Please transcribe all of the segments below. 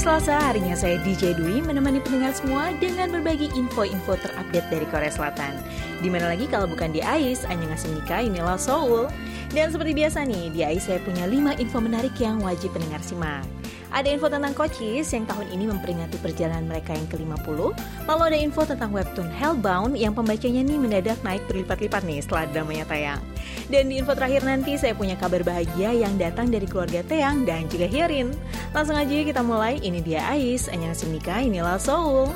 Selasa, harinya saya DJ Dwi menemani pendengar semua dengan berbagi info-info terupdate dari Korea Selatan. Di mana lagi kalau bukan di AIS, ngasih nikah inilah Seoul. Dan seperti biasa nih, di AIS saya punya 5 info menarik yang wajib pendengar simak. Ada info tentang Kocis yang tahun ini memperingati perjalanan mereka yang ke-50. Lalu ada info tentang webtoon Hellbound yang pembacanya nih mendadak naik berlipat-lipat nih setelah dramanya tayang. Dan di info terakhir nanti saya punya kabar bahagia yang datang dari keluarga Teang dan juga Hierin. Langsung aja kita mulai, ini dia Ais, Anya Simnika, inilah Seoul.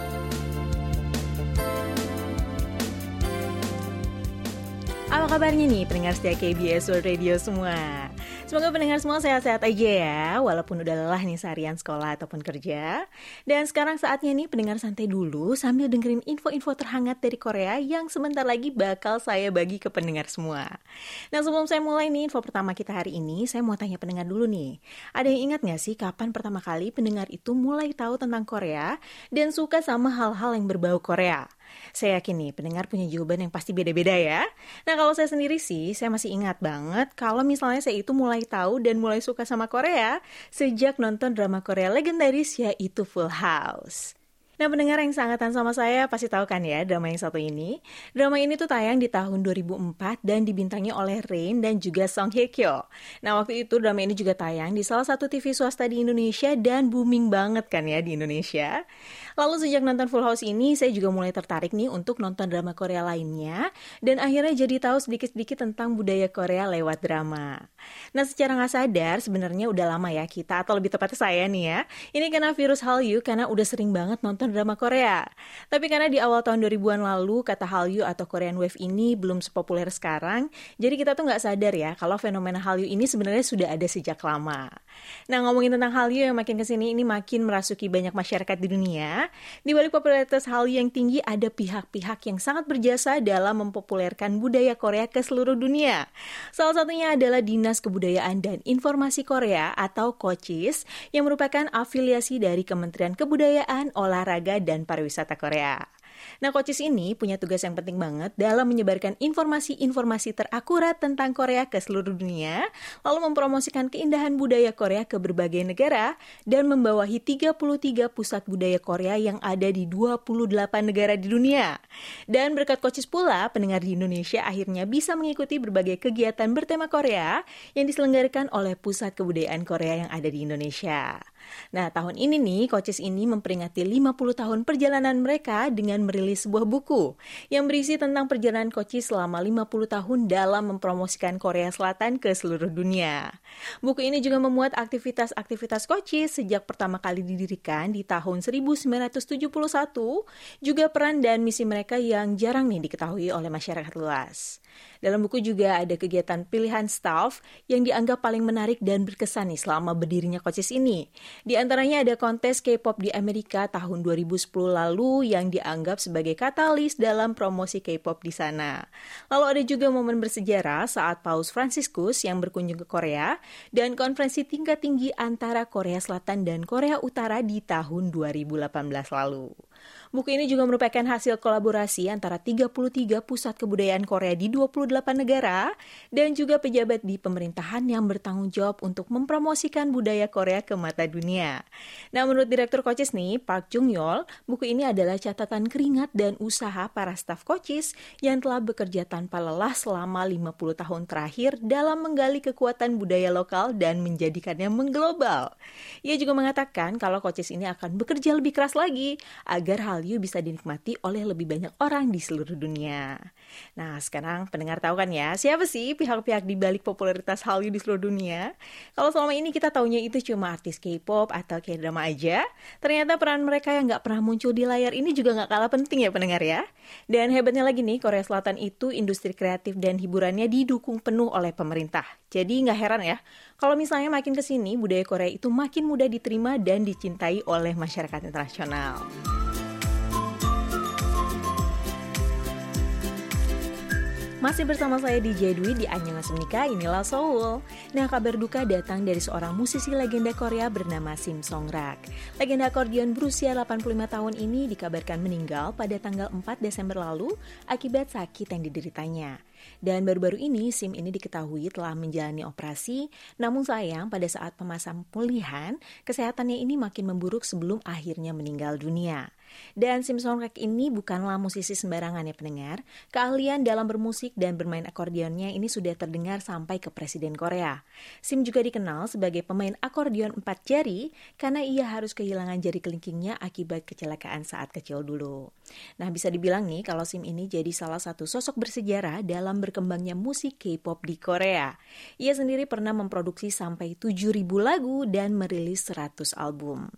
Apa kabarnya nih pendengar setia KBS World Radio semua? Semoga pendengar semua sehat-sehat aja ya, walaupun udah lelah nih seharian sekolah ataupun kerja. Dan sekarang saatnya nih pendengar santai dulu sambil dengerin info-info terhangat dari Korea yang sebentar lagi bakal saya bagi ke pendengar semua. Nah sebelum saya mulai nih info pertama kita hari ini, saya mau tanya pendengar dulu nih. Ada yang ingat gak sih kapan pertama kali pendengar itu mulai tahu tentang Korea dan suka sama hal-hal yang berbau Korea? Saya yakin nih pendengar punya jawaban yang pasti beda-beda ya. Nah kalau saya sendiri sih, saya masih ingat banget kalau misalnya saya itu mulai tahu dan mulai suka sama Korea sejak nonton drama Korea legendaris yaitu Full House. Nah pendengar yang sangatan sama saya pasti tahu kan ya drama yang satu ini. Drama ini tuh tayang di tahun 2004 dan dibintangi oleh Rain dan juga Song Hye Kyo. Nah waktu itu drama ini juga tayang di salah satu TV swasta di Indonesia dan booming banget kan ya di Indonesia. Lalu sejak nonton Full House ini saya juga mulai tertarik nih untuk nonton drama Korea lainnya dan akhirnya jadi tahu sedikit-sedikit tentang budaya Korea lewat drama. Nah secara nggak sadar sebenarnya udah lama ya kita atau lebih tepatnya saya nih ya. Ini karena virus Hallyu karena udah sering banget nonton drama Korea. Tapi karena di awal tahun 2000-an lalu kata Hallyu atau Korean Wave ini belum sepopuler sekarang, jadi kita tuh nggak sadar ya kalau fenomena Hallyu ini sebenarnya sudah ada sejak lama. Nah ngomongin tentang Hallyu yang makin ke sini ini makin merasuki banyak masyarakat di dunia, di balik popularitas Hallyu yang tinggi ada pihak-pihak yang sangat berjasa dalam mempopulerkan budaya Korea ke seluruh dunia. Salah satunya adalah Dinas Kebudayaan dan Informasi Korea atau KOCIS yang merupakan afiliasi dari Kementerian Kebudayaan, Olahraga, olahraga dan pariwisata Korea. Nah, Kocis ini punya tugas yang penting banget dalam menyebarkan informasi-informasi terakurat tentang Korea ke seluruh dunia, lalu mempromosikan keindahan budaya Korea ke berbagai negara, dan membawahi 33 pusat budaya Korea yang ada di 28 negara di dunia. Dan berkat Kocis pula, pendengar di Indonesia akhirnya bisa mengikuti berbagai kegiatan bertema Korea yang diselenggarakan oleh Pusat Kebudayaan Korea yang ada di Indonesia. Nah, tahun ini nih, Coaches ini memperingati 50 tahun perjalanan mereka dengan merilis sebuah buku yang berisi tentang perjalanan Coaches selama 50 tahun dalam mempromosikan Korea Selatan ke seluruh dunia. Buku ini juga memuat aktivitas-aktivitas Coaches sejak pertama kali didirikan di tahun 1971, juga peran dan misi mereka yang jarang nih diketahui oleh masyarakat luas. Dalam buku juga ada kegiatan pilihan staff yang dianggap paling menarik dan berkesan nih selama berdirinya Coaches ini. Di antaranya ada kontes K-pop di Amerika tahun 2010 lalu yang dianggap sebagai katalis dalam promosi K-pop di sana. Lalu ada juga momen bersejarah saat Paus Franciscus yang berkunjung ke Korea dan konferensi tingkat tinggi antara Korea Selatan dan Korea Utara di tahun 2018 lalu. Buku ini juga merupakan hasil kolaborasi antara 33 pusat kebudayaan Korea di 28 negara dan juga pejabat di pemerintahan yang bertanggung jawab untuk mempromosikan budaya Korea ke mata dunia. Nah, menurut Direktur Kocis nih, Park Jung Yol, buku ini adalah catatan keringat dan usaha para staf Kocis yang telah bekerja tanpa lelah selama 50 tahun terakhir dalam menggali kekuatan budaya lokal dan menjadikannya mengglobal. Ia juga mengatakan kalau Kocis ini akan bekerja lebih keras lagi agar hal Hallyu bisa dinikmati oleh lebih banyak orang di seluruh dunia. Nah, sekarang pendengar tahu kan ya, siapa sih pihak-pihak di balik popularitas Hallyu di seluruh dunia? Kalau selama ini kita taunya itu cuma artis K-pop atau K-drama aja, ternyata peran mereka yang nggak pernah muncul di layar ini juga nggak kalah penting ya pendengar ya. Dan hebatnya lagi nih, Korea Selatan itu industri kreatif dan hiburannya didukung penuh oleh pemerintah. Jadi nggak heran ya, kalau misalnya makin ke sini, budaya Korea itu makin mudah diterima dan dicintai oleh masyarakat internasional. Masih bersama saya di Dwi di Anyang Asmika, inilah Seoul. Nah, kabar duka datang dari seorang musisi legenda Korea bernama Sim Song Rak. Legenda akordeon berusia 85 tahun ini dikabarkan meninggal pada tanggal 4 Desember lalu akibat sakit yang dideritanya. Dan baru-baru ini SIM ini diketahui telah menjalani operasi, namun sayang pada saat pemasangan pemulihan, kesehatannya ini makin memburuk sebelum akhirnya meninggal dunia. Dan Sim Songrak ini bukanlah musisi sembarangan ya pendengar. Keahlian dalam bermusik dan bermain akordeonnya ini sudah terdengar sampai ke Presiden Korea. Sim juga dikenal sebagai pemain akordeon empat jari karena ia harus kehilangan jari kelingkingnya akibat kecelakaan saat kecil dulu. Nah bisa dibilang nih kalau Sim ini jadi salah satu sosok bersejarah dalam berkembangnya musik K-pop di Korea. Ia sendiri pernah memproduksi sampai 7.000 lagu dan merilis 100 album.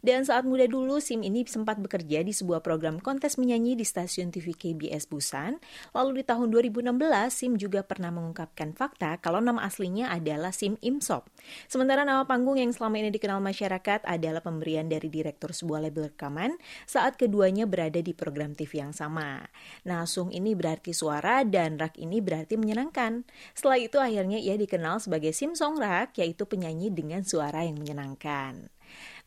Dan saat muda dulu, Sim ini sempat bekerja di sebuah program kontes menyanyi di stasiun TV KBS Busan. Lalu di tahun 2016, Sim juga pernah mengungkapkan fakta kalau nama aslinya adalah Sim Imsop. Sementara nama panggung yang selama ini dikenal masyarakat adalah pemberian dari direktur sebuah label rekaman saat keduanya berada di program TV yang sama. Nah, Sung ini berarti suara dan Rak ini berarti menyenangkan. Setelah itu akhirnya ia dikenal sebagai Sim Song Rak, yaitu penyanyi dengan suara yang menyenangkan.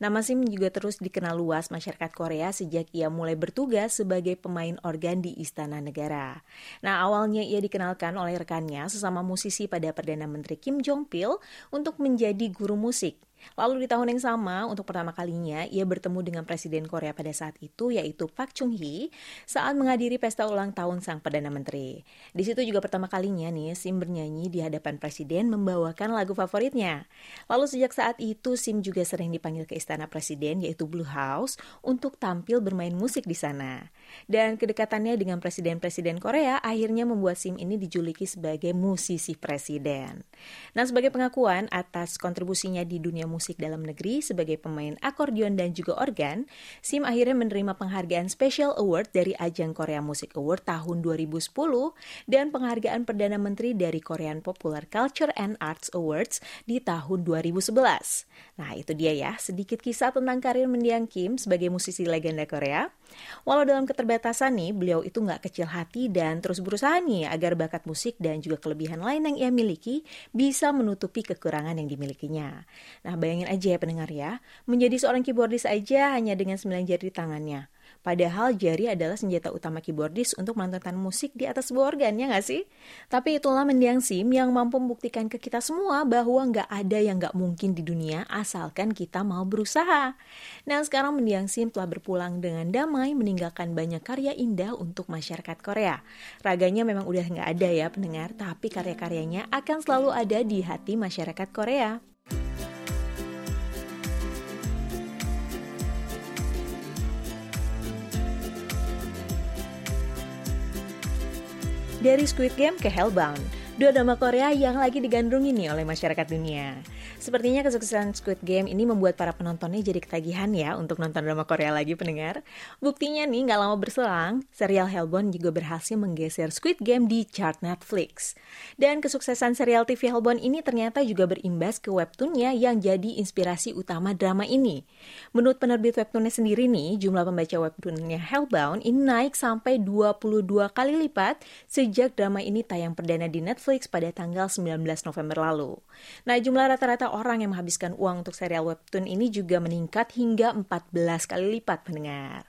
Nama Sim juga terus dikenal luas masyarakat Korea sejak ia mulai bertugas sebagai pemain organ di Istana Negara. Nah, awalnya ia dikenalkan oleh rekannya sesama musisi pada Perdana Menteri Kim Jong Pil untuk menjadi guru musik. Lalu di tahun yang sama, untuk pertama kalinya, ia bertemu dengan Presiden Korea pada saat itu, yaitu Park Chung-hee, saat menghadiri pesta ulang tahun sang Perdana Menteri. Di situ juga pertama kalinya nih, Sim bernyanyi di hadapan Presiden membawakan lagu favoritnya. Lalu sejak saat itu, Sim juga sering dipanggil ke Istana Presiden, yaitu Blue House, untuk tampil bermain musik di sana. Dan kedekatannya dengan Presiden-Presiden Korea akhirnya membuat Sim ini dijuluki sebagai musisi presiden. Nah, sebagai pengakuan atas kontribusinya di dunia musik dalam negeri sebagai pemain akordeon dan juga organ, Sim akhirnya menerima penghargaan Special Award dari ajang Korea Music Award tahun 2010 dan penghargaan Perdana Menteri dari Korean Popular Culture and Arts Awards di tahun 2011. Nah, itu dia ya, sedikit kisah tentang karir mendiang Kim sebagai musisi legenda Korea. Walau dalam keterbatasan nih, beliau itu nggak kecil hati dan terus berusaha nih agar bakat musik dan juga kelebihan lain yang ia miliki bisa menutupi kekurangan yang dimilikinya. Nah, bayangin aja ya pendengar ya, menjadi seorang keyboardis aja hanya dengan 9 jari tangannya. Padahal jari adalah senjata utama keyboardis untuk menonton musik di atas sebuah organ, ya nggak sih? Tapi itulah mendiang SIM yang mampu membuktikan ke kita semua bahwa nggak ada yang nggak mungkin di dunia asalkan kita mau berusaha. Nah sekarang mendiang SIM telah berpulang dengan damai meninggalkan banyak karya indah untuk masyarakat Korea. Raganya memang udah nggak ada ya pendengar, tapi karya-karyanya akan selalu ada di hati masyarakat Korea. Dari Squid Game ke Hellbound, dua drama Korea yang lagi digandrungi nih oleh masyarakat dunia. Sepertinya kesuksesan Squid Game ini membuat para penontonnya jadi ketagihan ya untuk nonton drama Korea lagi pendengar. Buktinya nih nggak lama berselang, serial Hellbound juga berhasil menggeser Squid Game di chart Netflix. Dan kesuksesan serial TV Hellbound ini ternyata juga berimbas ke webtoonnya yang jadi inspirasi utama drama ini. Menurut penerbit webtoonnya sendiri nih, jumlah pembaca webtoonnya Hellbound ini naik sampai 22 kali lipat sejak drama ini tayang perdana di Netflix pada tanggal 19 November lalu. Nah, jumlah rata-rata orang yang menghabiskan uang untuk serial webtoon ini juga meningkat hingga 14 kali lipat pendengar.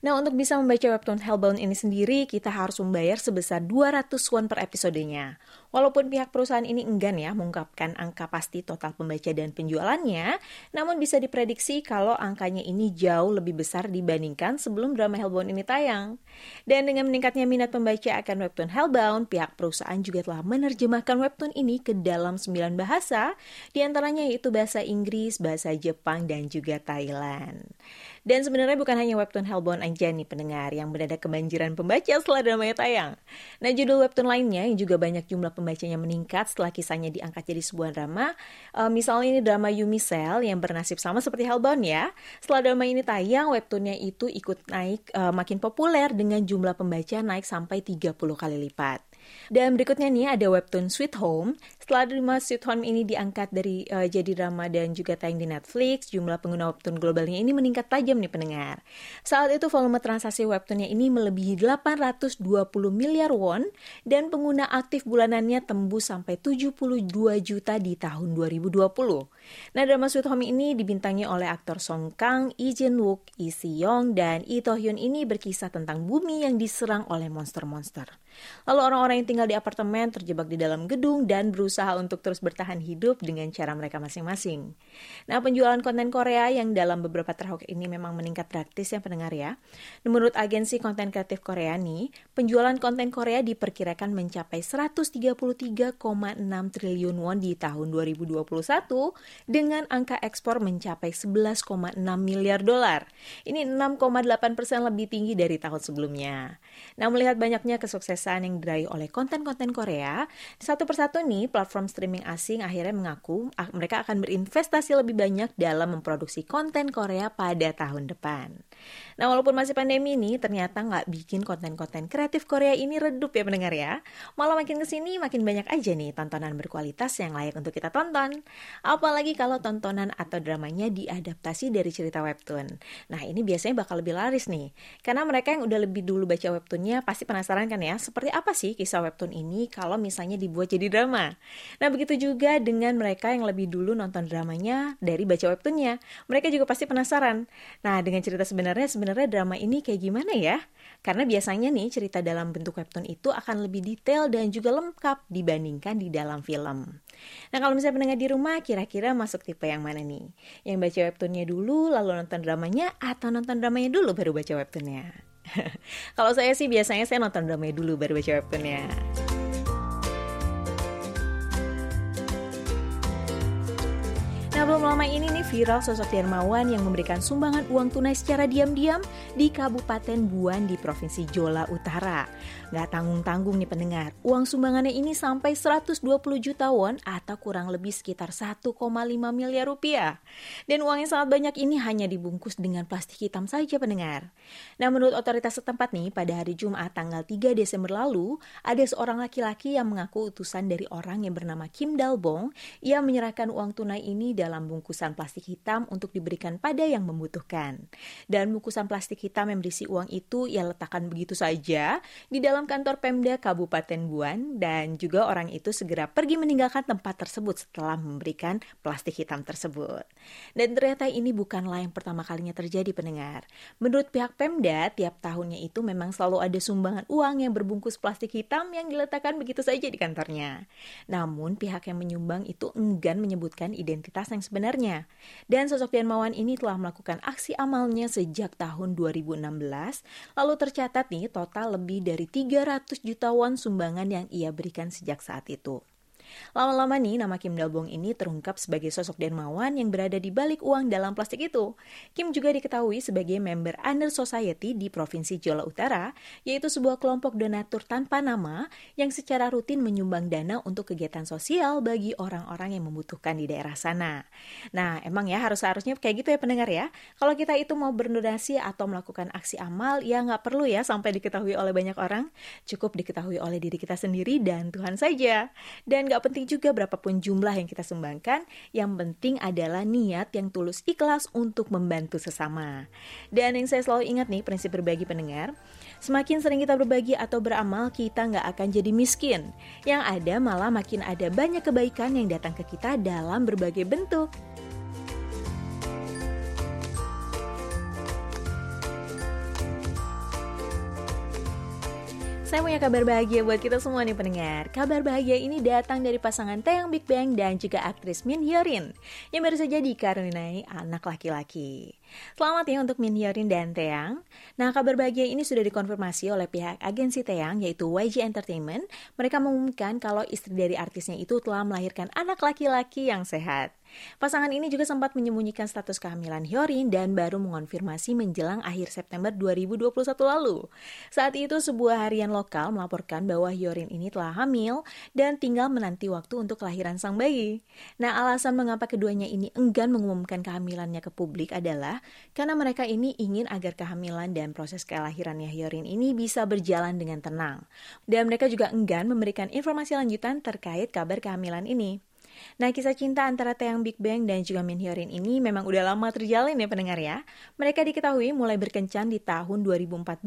Nah, untuk bisa membaca webtoon Hellbound ini sendiri, kita harus membayar sebesar 200 won per episodenya. Walaupun pihak perusahaan ini enggan ya mengungkapkan angka pasti total pembaca dan penjualannya, namun bisa diprediksi kalau angkanya ini jauh lebih besar dibandingkan sebelum drama Hellbound ini tayang. Dan dengan meningkatnya minat pembaca akan webtoon Hellbound, pihak perusahaan juga telah menerjemahkan webtoon ini ke dalam 9 bahasa, di antaranya yaitu bahasa Inggris, bahasa Jepang, dan juga Thailand. Dan sebenarnya bukan hanya webtoon Hellbound aja nih pendengar yang mendadak kebanjiran pembaca setelah dramanya tayang. Nah judul webtoon lainnya yang juga banyak jumlah pembacanya meningkat setelah kisahnya diangkat jadi sebuah drama. Uh, misalnya ini drama Yumi Cell yang bernasib sama seperti Hellbound ya. Setelah drama ini tayang, webtoonnya itu ikut naik uh, makin populer dengan jumlah pembaca naik sampai 30 kali lipat. Dan berikutnya nih ada webtoon Sweet Home. Setelah drama Sweet Home ini diangkat dari uh, jadi drama dan juga tayang di Netflix, jumlah pengguna webtoon globalnya ini meningkat tajam nih pendengar. Saat itu volume transaksi webtoonnya ini melebihi 820 miliar won dan pengguna aktif bulanannya tembus sampai 72 juta di tahun 2020. Nah, drama Sweet Home ini dibintangi oleh aktor Song Kang, Lee Jin Wook, Lee Si Young, dan Lee Hyun ini berkisah tentang bumi yang diserang oleh monster-monster. Lalu orang-orang yang tinggal di apartemen terjebak di dalam gedung dan berusaha untuk terus bertahan hidup dengan cara mereka masing-masing. Nah, penjualan konten Korea yang dalam beberapa terhok ini memang meningkat praktis ya pendengar ya. Menurut agensi konten kreatif Korea nih, penjualan konten Korea diperkirakan mencapai 133,6 triliun won di tahun 2021 dengan angka ekspor mencapai 11,6 miliar dolar. Ini 6,8 persen lebih tinggi dari tahun sebelumnya. Nah, melihat banyaknya kesuksesan yang diraih oleh konten-konten Korea, satu persatu nih platform streaming asing akhirnya mengaku ah, mereka akan berinvestasi lebih banyak dalam memproduksi konten Korea pada tahun depan. Nah, walaupun masih pandemi ini, ternyata nggak bikin konten-konten kreatif Korea ini redup ya pendengar ya. Malah makin ke sini makin banyak aja nih tontonan berkualitas yang layak untuk kita tonton. Apalagi kalau tontonan atau dramanya diadaptasi dari cerita webtoon. Nah, ini biasanya bakal lebih laris nih. Karena mereka yang udah lebih dulu baca webtoonnya pasti penasaran kan ya, seperti apa sih kisah webtoon ini kalau misalnya dibuat jadi drama. Nah, begitu juga dengan mereka yang lebih dulu nonton dramanya dari baca webtoonnya. Mereka juga pasti penasaran. Nah, dengan cerita sebenarnya sebenarnya drama ini kayak gimana ya? Karena biasanya nih cerita dalam bentuk webtoon itu akan lebih detail dan juga lengkap dibandingkan di dalam film. Nah kalau misalnya pendengar di rumah kira-kira masuk tipe yang mana nih? Yang baca webtoonnya dulu lalu nonton dramanya atau nonton dramanya dulu baru baca webtoonnya? kalau saya sih biasanya saya nonton dramanya dulu baru baca webtoonnya. Nah, belum lama ini nih viral sosok dermawan yang memberikan sumbangan uang tunai secara diam-diam di Kabupaten Buan di Provinsi Jola Utara. Gak tanggung-tanggung nih pendengar, uang sumbangannya ini sampai 120 juta won atau kurang lebih sekitar 1,5 miliar rupiah. Dan uang yang sangat banyak ini hanya dibungkus dengan plastik hitam saja pendengar. Nah, menurut otoritas setempat nih, pada hari Jumat tanggal 3 Desember lalu, ada seorang laki-laki yang mengaku utusan dari orang yang bernama Kim Dalbong yang menyerahkan uang tunai ini dalam dalam bungkusan plastik hitam untuk diberikan pada yang membutuhkan. Dan bungkusan plastik hitam yang berisi uang itu ia letakkan begitu saja di dalam kantor Pemda Kabupaten Buan dan juga orang itu segera pergi meninggalkan tempat tersebut setelah memberikan plastik hitam tersebut. Dan ternyata ini bukanlah yang pertama kalinya terjadi pendengar. Menurut pihak Pemda, tiap tahunnya itu memang selalu ada sumbangan uang yang berbungkus plastik hitam yang diletakkan begitu saja di kantornya. Namun pihak yang menyumbang itu enggan menyebutkan identitas yang sebenarnya. Dan sosok Mawan ini telah melakukan aksi amalnya sejak tahun 2016, lalu tercatat nih total lebih dari 300 juta won sumbangan yang ia berikan sejak saat itu. Lama-lama nih nama Kim Dalbong ini terungkap sebagai sosok dermawan yang berada di balik uang dalam plastik itu. Kim juga diketahui sebagai member Under Society di Provinsi Jola Utara, yaitu sebuah kelompok donatur tanpa nama yang secara rutin menyumbang dana untuk kegiatan sosial bagi orang-orang yang membutuhkan di daerah sana. Nah, emang ya harus-harusnya kayak gitu ya pendengar ya. Kalau kita itu mau berdonasi atau melakukan aksi amal, ya nggak perlu ya sampai diketahui oleh banyak orang. Cukup diketahui oleh diri kita sendiri dan Tuhan saja. Dan nggak penting juga berapapun jumlah yang kita sumbangkan, yang penting adalah niat yang tulus ikhlas untuk membantu sesama. Dan yang saya selalu ingat nih, prinsip berbagi pendengar, semakin sering kita berbagi atau beramal, kita nggak akan jadi miskin. Yang ada malah makin ada banyak kebaikan yang datang ke kita dalam berbagai bentuk. Saya punya kabar bahagia buat kita semua nih pendengar. Kabar bahagia ini datang dari pasangan Taeyang Big Bang dan juga aktris Min Hyorin yang baru saja dikaruniai anak laki-laki. Selamat ya untuk Min Hyorin dan Taeyang. Nah, kabar bahagia ini sudah dikonfirmasi oleh pihak agensi Taeyang yaitu YG Entertainment. Mereka mengumumkan kalau istri dari artisnya itu telah melahirkan anak laki-laki yang sehat. Pasangan ini juga sempat menyembunyikan status kehamilan Hyorin dan baru mengonfirmasi menjelang akhir September 2021 lalu. Saat itu sebuah harian lokal melaporkan bahwa Hyorin ini telah hamil dan tinggal menanti waktu untuk kelahiran sang bayi. Nah, alasan mengapa keduanya ini enggan mengumumkan kehamilannya ke publik adalah karena mereka ini ingin agar kehamilan dan proses kelahirannya Hyorin ini bisa berjalan dengan tenang. Dan mereka juga enggan memberikan informasi lanjutan terkait kabar kehamilan ini. Nah, kisah cinta antara Taeyang Big Bang dan juga Min Hyorin ini memang udah lama terjalin ya pendengar ya. Mereka diketahui mulai berkencan di tahun 2014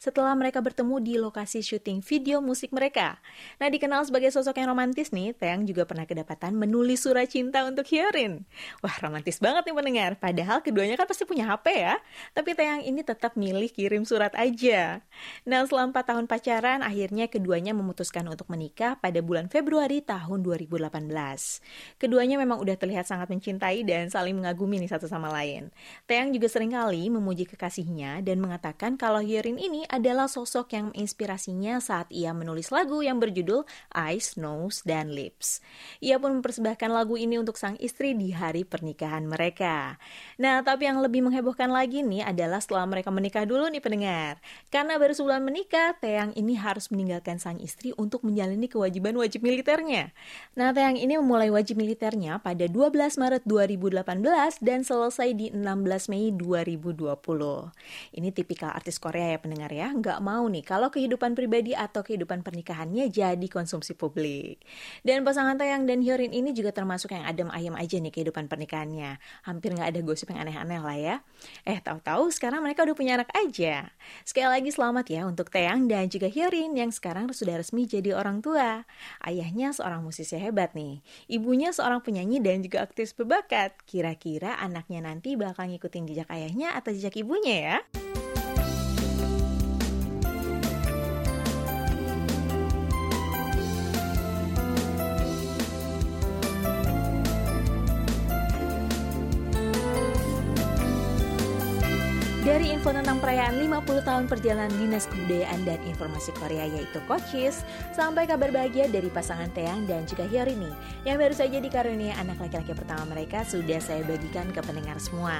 setelah mereka bertemu di lokasi syuting video musik mereka. Nah, dikenal sebagai sosok yang romantis nih, Taeyang juga pernah kedapatan menulis surat cinta untuk Hyorin. Wah, romantis banget nih pendengar. Padahal keduanya kan pasti punya HP ya. Tapi Taeyang ini tetap milih kirim surat aja. Nah, selama 4 tahun pacaran, akhirnya keduanya memutuskan untuk menikah pada bulan Februari tahun 2018. Keduanya memang udah terlihat sangat mencintai dan saling mengagumi nih satu sama lain. Taeyang juga sering kali memuji kekasihnya dan mengatakan kalau Hyerin ini adalah sosok yang menginspirasinya saat ia menulis lagu yang berjudul Eyes, Nose, dan Lips. Ia pun mempersembahkan lagu ini untuk sang istri di hari pernikahan mereka. Nah, tapi yang lebih menghebohkan lagi nih adalah setelah mereka menikah dulu nih pendengar. Karena baru sebulan menikah, Taeyang ini harus meninggalkan sang istri untuk menjalani kewajiban wajib militernya. Nah, Taeyang ini wajib militernya pada 12 Maret 2018 dan selesai di 16 Mei 2020. Ini tipikal artis Korea ya pendengar ya, nggak mau nih kalau kehidupan pribadi atau kehidupan pernikahannya jadi konsumsi publik. Dan pasangan Taeyang dan Hyorin ini juga termasuk yang adem ayem aja nih kehidupan pernikahannya. Hampir nggak ada gosip yang aneh-aneh lah ya. Eh tahu-tahu sekarang mereka udah punya anak aja. Sekali lagi selamat ya untuk Taeyang dan juga Hyorin yang sekarang sudah resmi jadi orang tua. Ayahnya seorang musisi hebat nih. Ibunya seorang penyanyi dan juga aktif berbakat. Kira-kira anaknya nanti bakal ngikutin jejak ayahnya atau jejak ibunya ya? Info tentang perayaan 50 tahun perjalanan Dinas Kebudayaan dan Informasi Korea yaitu Kochis, sampai kabar bahagia dari pasangan Taeyang dan juga Hyorini yang baru saja dikaruniai anak laki-laki pertama mereka sudah saya bagikan ke pendengar semua.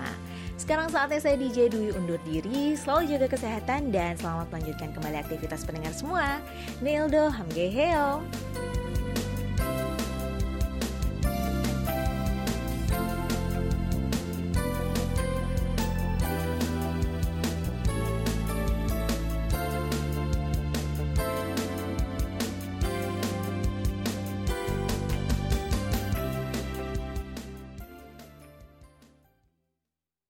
Sekarang saatnya saya DJ Dwi undur diri, selalu jaga kesehatan dan selamat melanjutkan kembali aktivitas pendengar semua. Neildo Hamgeheo.